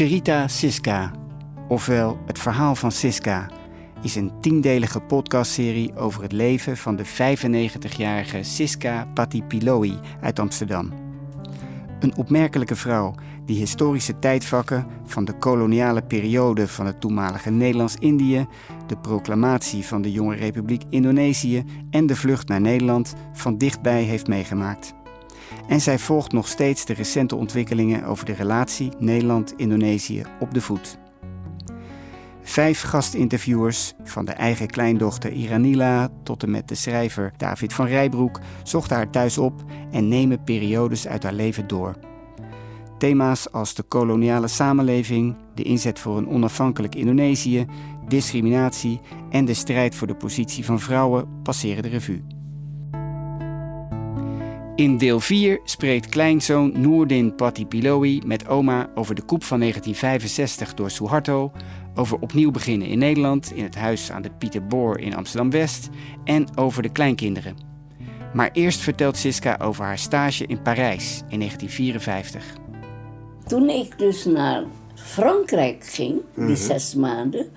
Cherita Siska, ofwel Het Verhaal van Siska, is een tiendelige podcastserie over het leven van de 95-jarige Siska Patipiloi uit Amsterdam. Een opmerkelijke vrouw die historische tijdvakken van de koloniale periode van het toenmalige Nederlands-Indië, de proclamatie van de jonge Republiek Indonesië en de vlucht naar Nederland van dichtbij heeft meegemaakt. En zij volgt nog steeds de recente ontwikkelingen over de relatie Nederland-Indonesië op de voet. Vijf gastinterviewers, van de eigen kleindochter Iranila tot en met de schrijver David van Rijbroek, zochten haar thuis op en nemen periodes uit haar leven door. Thema's als de koloniale samenleving, de inzet voor een onafhankelijk Indonesië, discriminatie en de strijd voor de positie van vrouwen passeren de revue. In deel 4 spreekt kleinzoon Noordin Patipiloi met oma over de koep van 1965 door Suharto, over opnieuw beginnen in Nederland in het huis aan de Pieter Boor in Amsterdam-West en over de kleinkinderen. Maar eerst vertelt Siska over haar stage in Parijs in 1954. Toen ik dus naar Frankrijk ging, die zes maanden,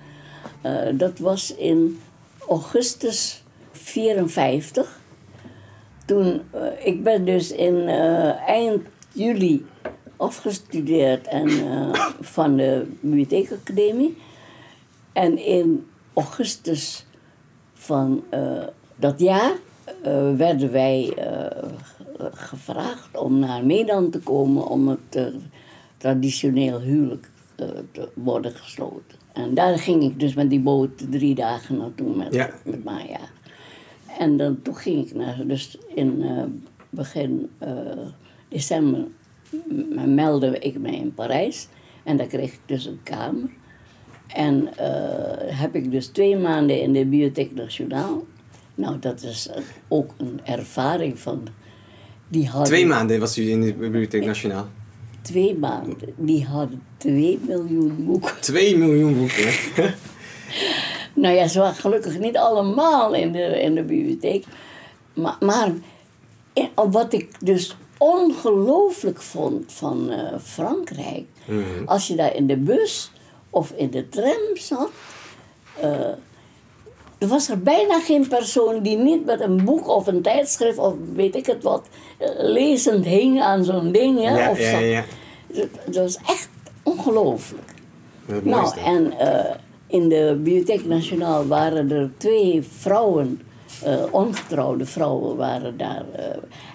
uh, dat was in augustus 54. Toen, uh, ik ben dus in uh, eind juli afgestudeerd en, van de Bibliotheekacademie. En in augustus van dat jaar werden wij gevraagd om naar Nederland te komen om het traditioneel huwelijk te worden gesloten. En daar ging ik dus met die boot drie dagen naartoe met, ja. met Maya. En dan, toen ging ik naar, dus in uh, begin uh, december meldde ik mij in Parijs. En daar kreeg ik dus een kamer. En heb ik dus twee maanden in de Bibliotheek Nationaal. Nou, dat is ook een ervaring van... Die hadden... Twee maanden was u in de Bibliotheek Nationaal? twee maanden. Die hadden 2 miljoen boeken. 2 miljoen boeken? nou ja, ze waren gelukkig niet allemaal in de, in de bibliotheek. Maar, maar wat ik dus ongelooflijk vond van uh, Frankrijk... Mm -hmm. als je daar in de bus of in de tram zat... Uh, er was er bijna geen persoon die niet met een boek of een tijdschrift of weet ik het wat, lezend hing aan zo'n ding. Ja, of ja, ja. Dat was echt ongelooflijk. Nou, en in de Bibliotheek Nationaal waren er twee vrouwen, uh, ongetrouwde vrouwen waren daar. Uh,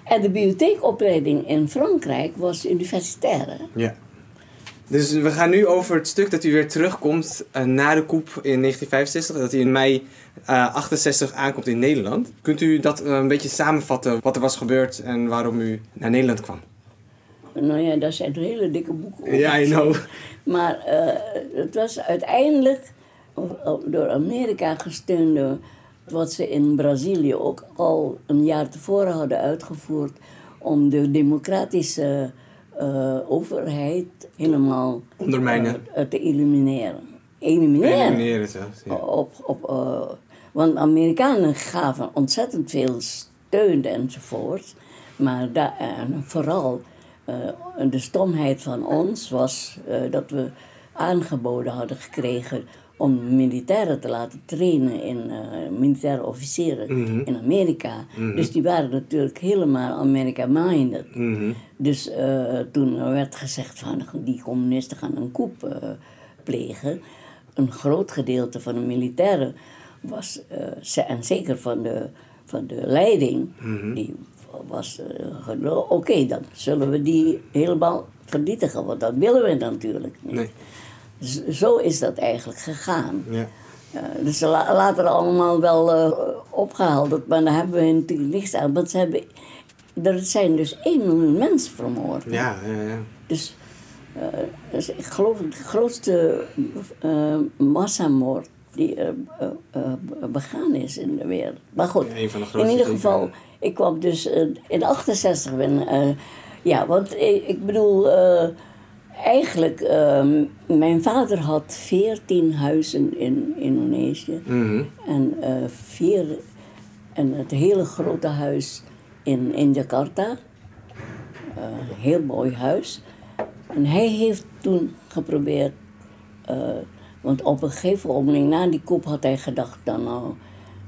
en de bibliotheekopleiding in Frankrijk was universitair. Hè? Ja. Dus we gaan nu over het stuk dat u weer terugkomt uh, na de koep in 1965. Dat u in mei uh, 68 aankomt in Nederland. Kunt u dat een beetje samenvatten, wat er was gebeurd en waarom u naar Nederland kwam? Nou ja, daar zijn hele dikke boeken over. Ja, I know. Maar het was uiteindelijk door Amerika gesteund wat ze in Brazilië ook al een jaar tevoren hadden uitgevoerd om de democratische uh, overheid helemaal ondermijnen uh, te elimineren. Elimineren. Elimineren zelfs. Ja. Op, op, uh, want Amerikanen gaven ontzettend veel steun enzovoort. Maar da- en vooral de stomheid van ons was dat we aangeboden hadden gekregen om militairen te laten trainen in uh, militaire officieren mm -hmm. in Amerika. Mm -hmm. Dus die waren natuurlijk helemaal America-minded. Mm -hmm. Dus uh, toen werd gezegd van die communisten gaan een coup uh, plegen. Een groot gedeelte van de militairen was, en zeker van de, van de leiding, die was oké, okay, dan zullen we die helemaal vernietigen, want dat willen we natuurlijk niet. Nee. Zo is dat eigenlijk gegaan. Ja. Uh, dus ze la later allemaal wel uh, opgehaald, maar daar hebben we natuurlijk niks aan. Want ze hebben, er zijn dus 1 miljoen mensen vermoord. Ja, ja, ja. Dus, uh, dus ik geloof de grootste massamoord die er begaan is in de wereld. Maar goed, in ieder geval, ik kwam dus in 68 ben. ja, want ik, ik bedoel eigenlijk, uh, mijn vader had veertien huizen in Indonesië. Mm -hmm. En, uh, vier, en het hele grote huis in, in Jakarta. Uh, heel mooi huis. En hij heeft toen geprobeerd, eh, want op een gegeven moment na die koep had hij gedacht, dan nou,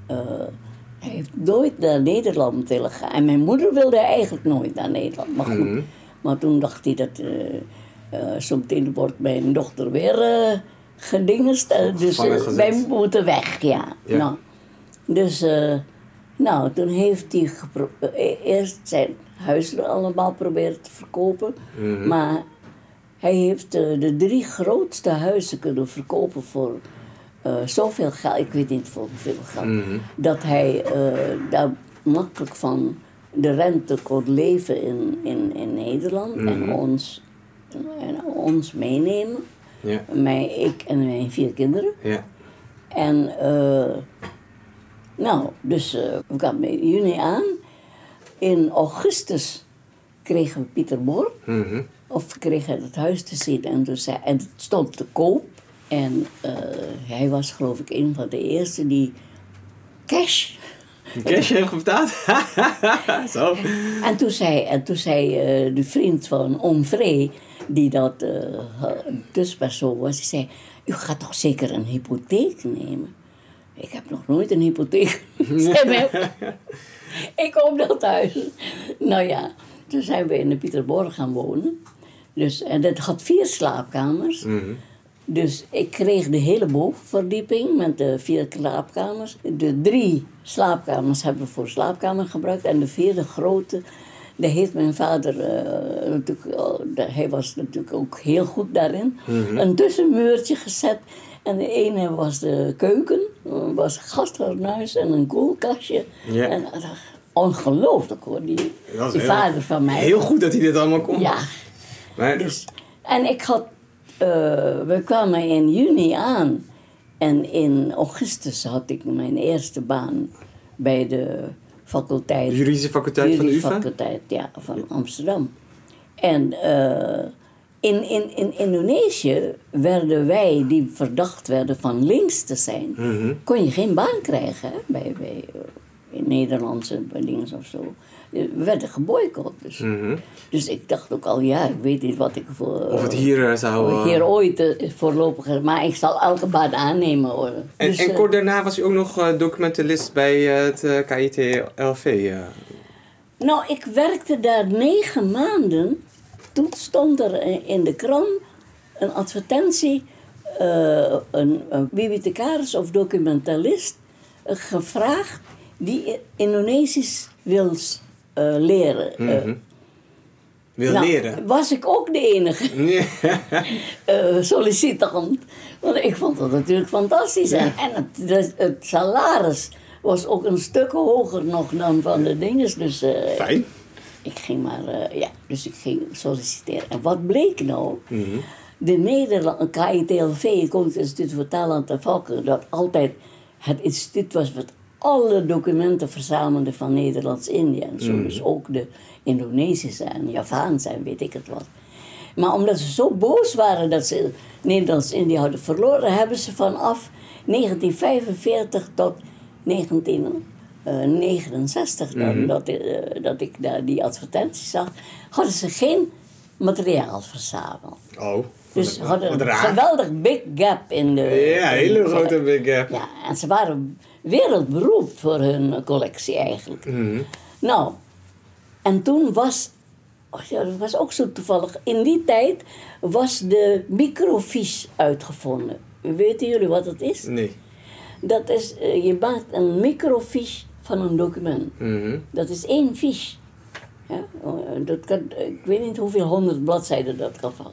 eh, hij heeft nooit naar Nederland willen gaan. En mijn moeder wilde eigenlijk nooit naar Nederland, maar goed. Maar toen dacht hij dat, uh, zometeen wordt mijn dochter weer uh, gedingest, dus wij moeten weg, ja. Ja. Nou, dus, nou, toen heeft hij eerst zijn huizen allemaal proberen te verkopen, maar hij heeft uh, de drie grootste huizen kunnen verkopen voor uh, zoveel geld, ik weet niet voor hoeveel geld, Mhm. dat hij uh, daar makkelijk van de rente kon leven in, in, in Nederland en, ons, en ons meenemen. Ja. Mij, ik en mijn vier kinderen. Ja. En nou, dus we kwamen in juni aan. In augustus kregen we Pieter Bor. Mhm. Of kreeg hij het huis te zien en, toen zei, en het stond te koop. En uh, hij was geloof ik een van de eerste die cash... Cash heeft betaald? Zo. En toen zei, en toen zei de vriend van Onvree, die dat uh, tussenpersoon was, die zei... U gaat toch zeker een hypotheek nemen? Ik heb nog nooit een hypotheek. ik koop dat huis. Nou ja, toen zijn we in de Pieterborg gaan wonen. Dus, en dat had vier slaapkamers. Mm -hmm. Dus ik kreeg de hele bovenverdieping met de vier slaapkamers. De drie slaapkamers hebben we voor slaapkamer gebruikt. En de vierde grote, daar heeft mijn vader uh, natuurlijk... Uh, hij was natuurlijk ook heel goed daarin. Mhm. Mm -hmm. Een tussenmuurtje gezet. En de ene was de keuken. was een gasthuis en een koelkastje. En, ongelooflijk hoor, die, die heel, vader van mij. Heel goed dat hij dit allemaal kon. Ja. Maar, Dus, en ik had, uh, we kwamen in juni aan. En in augustus had ik mijn eerste baan bij de faculteit. De juridische faculteit van de UvA? faculteit, ja, van Amsterdam. En uh, in, in, in Indonesië werden wij, die verdacht werden van links te zijn, mm -hmm. kon je geen baan krijgen hè, bij, bij in Nederlandse dingen of zo. We werden geboycott. Dus. Mm -hmm. dus ik dacht ook al, ja, ik weet niet wat ik voor. Of het hier uh, zou. Of ik hier ooit voorlopig. Maar ik zal elke baan aannemen hoor. En, dus, en kort daarna was u ook nog documentalist bij het KIT-LV. Nou, ik werkte daar negen maanden. Toen stond er in de krant een advertentie. uh, een, een bibliothecaris of documentalist gevraagd die Indonesisch wil leren. Mm -hmm. wil nou, leren? Was ik ook de enige uh, sollicitant. Want ik vond dat natuurlijk fantastisch. Ja. En, en het, het, het, salaris was ook een stuk hoger nog dan van de dinges. Dus, uh, Fijn. Ik ging maar, uh, ja, dus ik ging solliciteren. En wat bleek nou? Mm -hmm. De Nederland, KITLV, het Instituut voor Taal en Volken, dat altijd het instituut was wat alle documenten verzamelde van Nederlands-Indië. En zo, Mm. dus ook de Indonesische en Javaanse en weet ik het wat. Maar omdat ze zo boos waren dat ze Nederlands-Indië hadden verloren, hebben ze vanaf 1945 tot 1969, dan, Mhm. dat, uh, dat ik daar die advertenties zag, hadden ze geen materiaal verzameld. Oh. Dus hadden een geweldig big gap in de... Ja, in hele grote big gap. Ja, en ze waren wereldberoemd voor hun collectie eigenlijk. Mhm. Nou, en toen was... Oh ja, dat was ook zo toevallig. In die tijd was de microfiche uitgevonden. Weten jullie wat dat is? Nee. Dat is, eh, je maakt een microfiche van een document. Mhm. Dat is één fiche. Ja? oh, Dat kan, ik weet niet hoeveel honderd bladzijden dat kan vallen.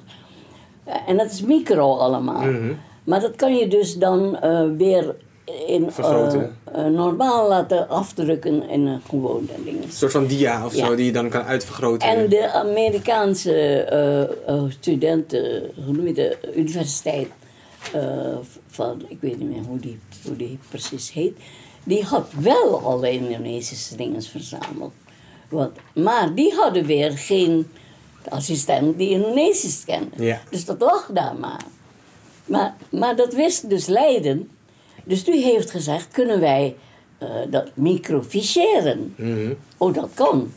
Ja, En dat is micro allemaal. Mhm. Maar dat kan je dus dan eh, weer in eh, eh, normaal laten afdrukken in een gewone ding. Een soort van dia of Ja. zo die je dan kan uitvergroten. En de Amerikaanse eh, eh, studenten, hoe noem je de universiteit eh, van, ik weet niet meer hoe die, hoe die precies heet, die had wel alle Indonesische dingen verzameld. Want, maar die hadden weer geen assistent die Indonesisch kende. Ja. Dus dat lag daar maar. Maar, maar dat wist dus Leiden. Dus die heeft gezegd, kunnen wij eh, dat microficheren? Mhm. Oh, dat kan.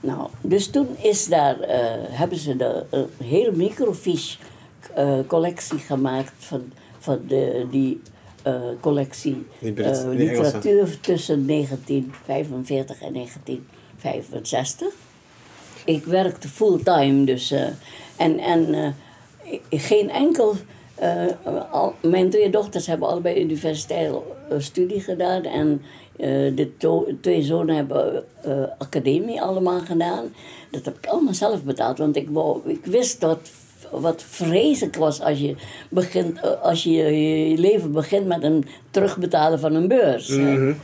Nou, dus toen is daar, eh, hebben ze de, een hele microfiche eh, collectie gemaakt van, van de, die collectie Die Brit- literatuur tussen 1945 en 1965. Ik werkte fulltime, dus. en en geen enkel. Eh, al, mijn twee dochters hebben allebei universitaire eh, studie gedaan. En eh, de twee zonen hebben academie allemaal gedaan. Dat heb ik allemaal zelf betaald. Want ik, wou, ik wist dat wat vreselijk was als je, begint, als je je leven begint met een terugbetalen van een beurs. hè. Mhm.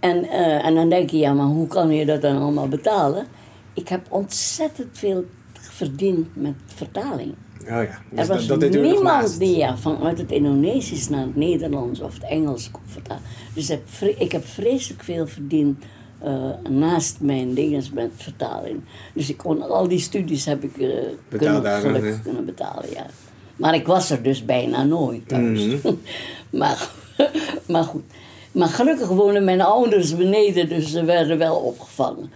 En, en dan denk je, ja, maar hoe kan je dat dan allemaal betalen? Ik heb ontzettend veel verdiend met vertaling. Oh ja, dus er was dat, niemand die ja, vanuit het Indonesisch naar het Nederlands of het Engels kon vertalen. Dus ik heb, ik heb vreselijk veel verdiend eh, naast mijn dingen met vertaling. Dus ik kon al die studies heb ik eh, kunnen, daar, gelukkig ja. kunnen betalen, ja. Maar ik was er dus bijna nooit thuis. Mhm. maar, maar goed. Maar gelukkig woonden mijn ouders beneden, dus ze werden wel opgevangen.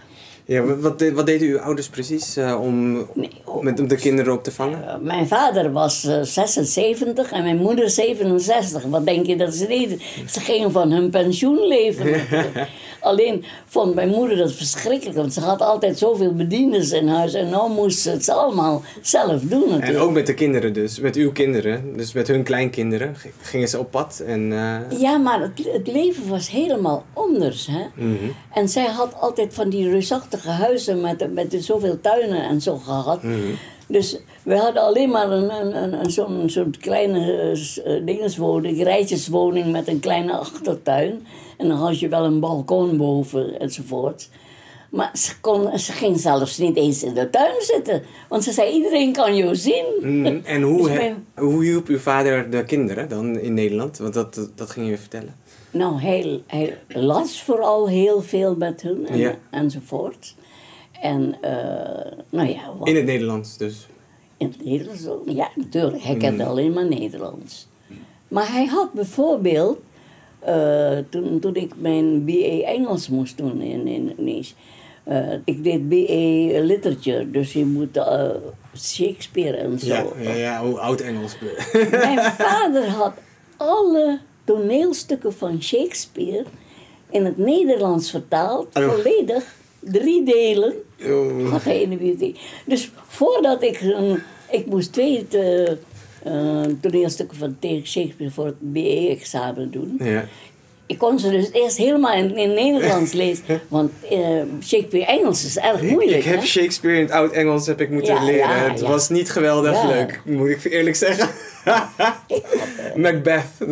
Ja, wat- wat, deden uw ouders precies eh, om, Nee, oh. met, om de kinderen op te vangen? Eh, mijn vader was eh, 76 en mijn moeder 67. Wat denk je dat ze deden? Ze gingen van hun pensioen leven. Alleen vond mijn moeder dat verschrikkelijk, want ze had altijd zoveel bedieners in huis en nou moest ze het allemaal zelf doen En natuurlijk. ook met de kinderen dus, met uw kinderen, dus met hun kleinkinderen, gingen ze op pad en... eh, Ja, maar het, het leven was helemaal anders. Hè? mhm. En zij had altijd van die reusachtige huizen met, met zoveel tuinen en zo gehad. Mhm. Dus we hadden alleen maar een, een, een, zo'n zo'n kleine eh, rijtjeswoning met een kleine achtertuin. En dan had je wel een balkon boven enzovoort. Maar ze, kon, ze ging zelfs niet eens in de tuin zitten. Want ze zei, iedereen kan jou zien. Mhm. En hoe, Dus mijn- hoe hielp uw vader de kinderen dan in Nederland? Want dat, dat ging je vertellen. Nou, hij, hij las vooral heel veel met hun en, Ja. enzovoort. En, eh, nou ja, wat- In het Nederlands dus. in het Nederlands. Ja, natuurlijk. Hij kende Mm. alleen maar Nederlands. Maar hij had bijvoorbeeld, eh, toen, toen ik mijn BA Engels moest doen in in Indonesië. eh, ik deed BA Literature, dus je moet Shakespeare en zo. Ja, ja, ja, hoe oud Engels. Mijn vader had alle toneelstukken van Shakespeare in het Nederlands vertaald, Oh. volledig, drie delen, Oh. in de bibliotheek. Dus voordat ik, een- ik moest twee eh, toneelstukken van Shakespeare voor het BE-examen doen. Ja. Ik kon ze dus eerst helemaal in, in Nederlands lezen, want eh, Shakespeare Engels is erg moeilijk. Ik heb hè? Shakespeare in het oud Engels heb ik moeten Ja, leren. ja, het ja. was niet geweldig leuk, moet ik eerlijk zeggen. Macbeth. Oh,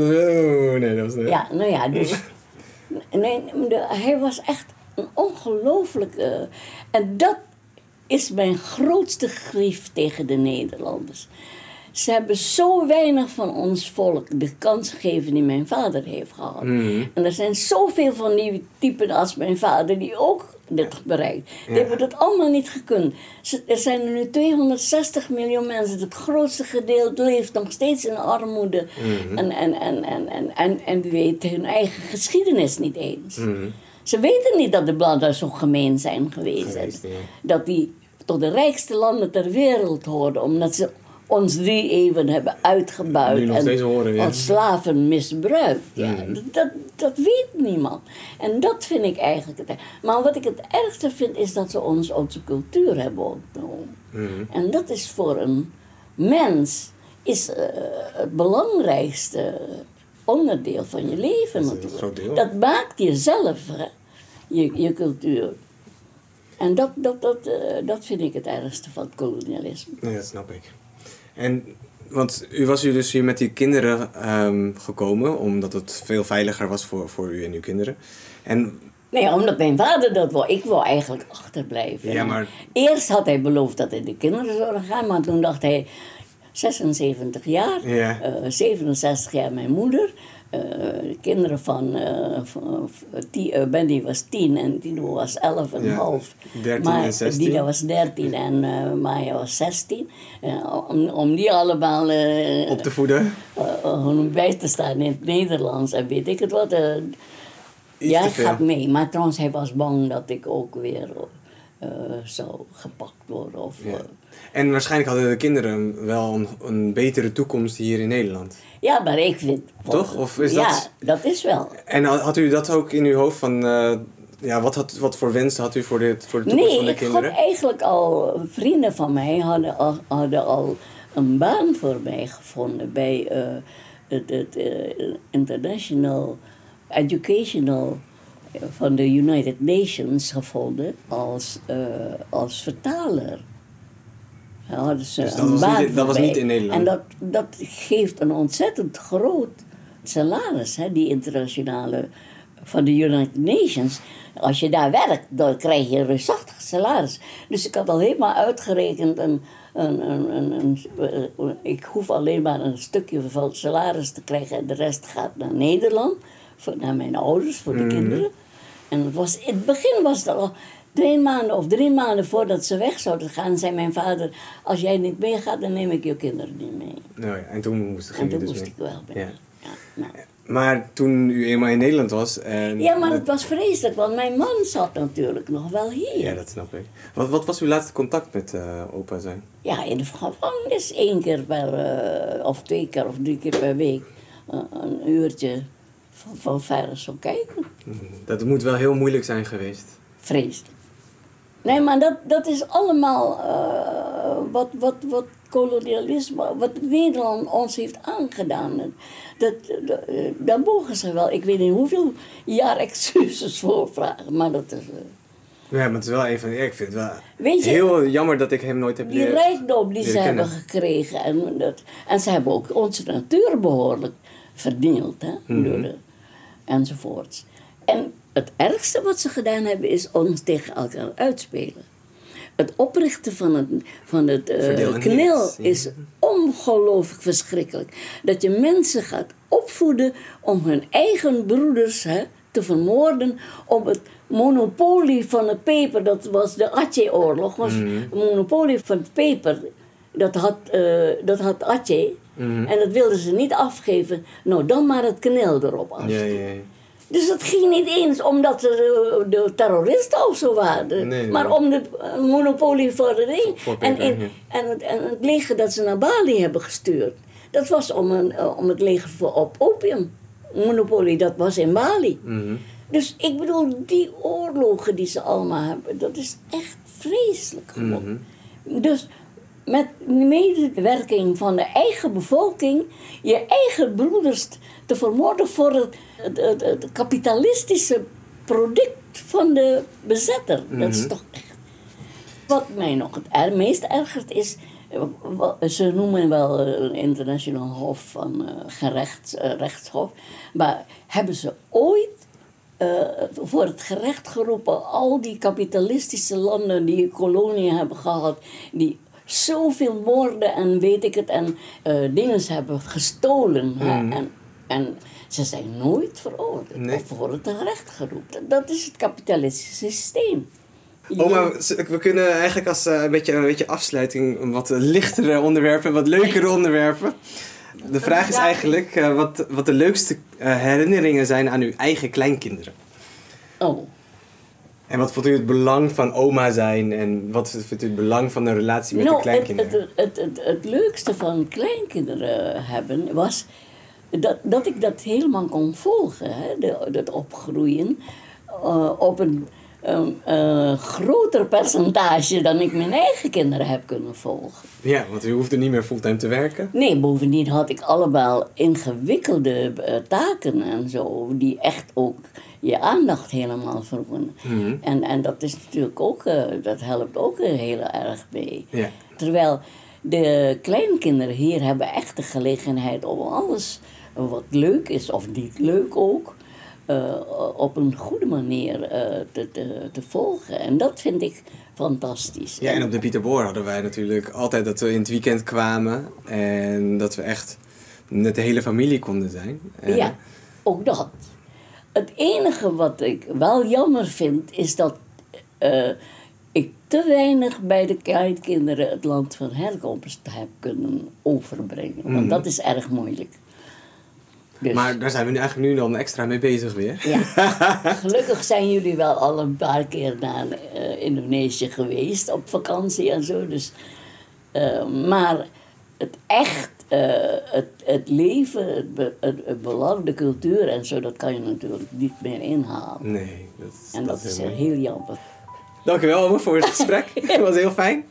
nee, dat was niet. Ja, nou ja, dus. Nee, de- hij was echt een ongelooflijk. eh, en dat is mijn grootste grief tegen de Nederlanders. Ze hebben zo weinig van ons volk de kans gegeven die mijn vader heeft gehad. En er zijn zoveel van die typen als mijn vader die ook dit bereikt. Die hebben dat allemaal niet gekund. Er zijn er nu 260 miljoen mensen. Het grootste gedeelte leeft nog steeds in armoede. En, en, en, en, en, en, en die weten hun eigen geschiedenis niet eens. Ze weten niet dat de Bladden zo gemeen zijn geweest. Ja. Dat die tot de rijkste landen ter wereld hoorden. Omdat ze ons drie eeuwen hebben uitgebuit. Nu nog en horen, ja. als slaven misbruikt. Ja, Mhm. dat, dat, weet niemand. En dat vind ik eigenlijk het. Maar wat ik het ergste vind is dat ze ons onze cultuur hebben ontnomen. Mhm. En dat is voor een mens is, eh, het belangrijkste onderdeel van je leven Dat natuurlijk. Dat maakt jezelf, hè? Je, je cultuur. En dat, dat, dat, eh, dat vind ik het ergste van het kolonialisme. Nee, dat snap ik. En, want u was u dus hier met die kinderen ehm, gekomen, omdat het veel veiliger was voor, voor u en uw kinderen. En Nee, omdat mijn vader dat wou. Ik wou eigenlijk achterblijven. Ja, maar- Eerst had hij beloofd dat hij de kinderen zou gaan, maar toen dacht hij 76 jaar, Ja. eh, 67 jaar mijn moeder. Eh, de kinderen van, eh van die, eh, Bendy was 10 en Tino was 11 en Ja, half. 13 maar en 16. Dina was 13 en Maya was 16. Eh, om, om die allemaal op te voeden. om bij te staan in het Nederlands en weet ik het wat. eh, Iets ja, te ik veel. ga mee. Maar trouwens, hij was bang dat ik ook weer... eh, zou gepakt worden. Of, Ja. eh, En waarschijnlijk hadden de kinderen wel een, een betere toekomst hier in Nederland. ja, maar ik vind... Toch? Of is ja, dat- dat is wel. En had u dat ook in uw hoofd van... eh, ja, wat, had, wat voor wensen had u voor de, voor de toekomst Nee, van de ik kinderen? had eigenlijk al... Vrienden van mij hadden al, hadden al een baan voor mij gevonden bij het, het International Educational van de United Nations gevonden als, eh, als vertaler. Daar ze Dus dat een was baan niet- dat voor was mij. niet in Nederland? En dat, dat geeft een ontzettend groot salaris, hè, die internationale van de United Nations. Als je daar werkt, dan krijg je een reusachtig salaris. Dus ik had al helemaal uitgerekend, een, een, een, een, een- eh, ik hoef alleen maar een stukje van het salaris te krijgen en de rest gaat naar Nederland, voor, naar mijn ouders, voor de Mhm. kinderen. En het was, in het begin was het al twee maanden of drie maanden voordat ze weg zouden gaan, zei mijn vader, als jij niet meegaat, dan neem ik je kinderen niet mee. Nou ja, en toen moest, En toen dus moest mee. ik wel mee. Ja. Ja, nou. Maar toen u eenmaal in Nederland was... En Ja, maar het was vreselijk, want mijn man zat natuurlijk nog wel hier. Ja, dat snap ik. Wat, wat was uw laatste contact met eh, opa zijn? Ja, in de gevangenis één keer per, eh, of twee keer of drie keer per week. eh, een uurtje van, van zo kijken. Dat moet wel heel moeilijk zijn geweest. Vreselijk. Nee, maar dat, dat is allemaal eh, wat, wat, wat kolonialisme, wat Nederland ons heeft aangedaan. Dat, dat, eh, daar mogen ze wel, ik weet niet hoeveel jaar excuses voor vragen, maar dat is... eh, Ja, maar het is wel even... Ja, ik vind het wel Weet je- heel jammer dat ik hem nooit heb die leren... rijkdom die ze hebben gekregen. En, dat, en ze hebben ook onze natuur behoorlijk vernield. Hè, Mhm. door de, enzovoorts. En het ergste wat ze gedaan hebben is ons tegen elkaar uitspelen. Het oprichten van het, van het en knil is ongelooflijk verschrikkelijk. Dat je mensen gaat opvoeden om hun eigen broeders hè, te vermoorden. Om het monopolie van het peper, dat was de Aceh-oorlog, was Mhm. het monopolie van het peper. Dat had, eh dat had Aceh. Mhm. En dat wilden ze niet afgeven. Nou, dan maar het knil erop af. Ja, ja, ja. Dus het ging niet eens omdat ze de, de terroristen of zo waren. Nee, maar om de eh, monopolie en, in- en, het, en het leger dat ze naar Bali hebben gestuurd. Dat was om, een, eh, om het leger voor, op opium. Monopolie, dat was in Bali. Mhm. Dus ik bedoel, die oorlogen die ze allemaal hebben, dat is echt vreselijk gewoon. Mhm. Dus met medewerking van de eigen bevolking, je eigen broeders te vermoorden voor het, het, het, het kapitalistische product van de bezetter. Dat is toch echt. Wat mij nog het meest ergert is, eh, ze noemen wel eh, een internationaal hof van eh, gerecht, eh, rechtshof, maar hebben ze ooit eh, voor het gerecht geroepen al die kapitalistische landen die koloniën hebben gehad, die zoveel moorden en weet ik het en eh dingen hebben gestolen. hè, en, en ze zijn nooit veroordeeld Nee. of voor het gerecht geroepen. Dat is het kapitalistische systeem. Oma, we kunnen eigenlijk als eh, een, beetje, een beetje afsluiting wat lichtere onderwerpen, wat leukere onderwerpen. De vraag is eigenlijk eh, wat, wat de leukste herinneringen zijn aan uw eigen kleinkinderen. Oh. En wat vond u het belang van oma zijn en wat vindt u het belang van een relatie met nou, de het, kleinkinderen? het, het, het, het leukste van kleinkinderen hebben was dat, dat ik dat helemaal kon volgen, hè, de, dat opgroeien, eh, op een eh, groter percentage dan ik mijn eigen kinderen heb kunnen volgen. Ja, want u hoefde niet meer fulltime te werken. Nee, bovendien had ik allemaal ingewikkelde eh, taken en zo, die echt ook je aandacht helemaal verwonnen. Mhm. En, en dat is natuurlijk ook, eh, dat helpt ook heel erg mee. Ja. Terwijl de kleinkinderen hier hebben echt de gelegenheid om alles wat leuk is, of niet leuk ook, eh, op een goede manier eh, te, te, te volgen. En dat vind ik fantastisch. Ja, en op de Pieterboor hadden wij natuurlijk altijd dat we in het weekend kwamen en dat we echt met de hele familie konden zijn. Ja, ook dat. Het enige wat ik wel jammer vind, is dat eh, ik te weinig bij de kleinkinderen het land van herkomst heb kunnen overbrengen. Want dat is erg moeilijk. Dus, Maar daar zijn we nu eigenlijk nu dan extra mee bezig weer. ja. Gelukkig zijn jullie wel al een paar keer naar eh, Indonesië geweest op vakantie en zo. Dus, eh, maar het echt, het, het leven, het, be- het, het belang, de cultuur en zo, dat kan je natuurlijk niet meer inhalen. Nee, dat, is- En dat, is heel mooi. heel jammer. Dankjewel voor het gesprek. Het was heel fijn.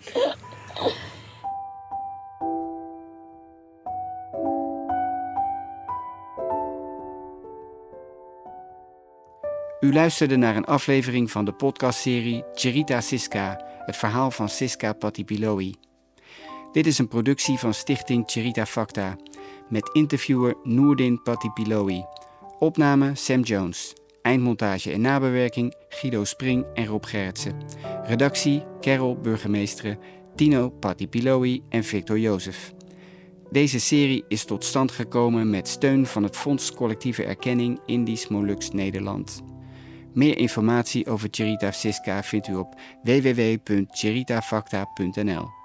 U luisterde naar een aflevering van de podcastserie Cherita Siska, het verhaal van Siska Patipiloi. Dit is een productie van Stichting Cherita Facta, met interviewer Noordin Patipiloi. Opname Sam Jones. Eindmontage en nabewerking Guido Spring en Rob Gerritsen. Redactie Carol Burgemeesteren, Tino Patipiloi en Victor Jozef. Deze serie is tot stand gekomen met steun van het Fonds Collectieve Erkenning Indisch Molux Nederland. Meer informatie over Cherita Siska vindt u op www.cheritafacta.nl.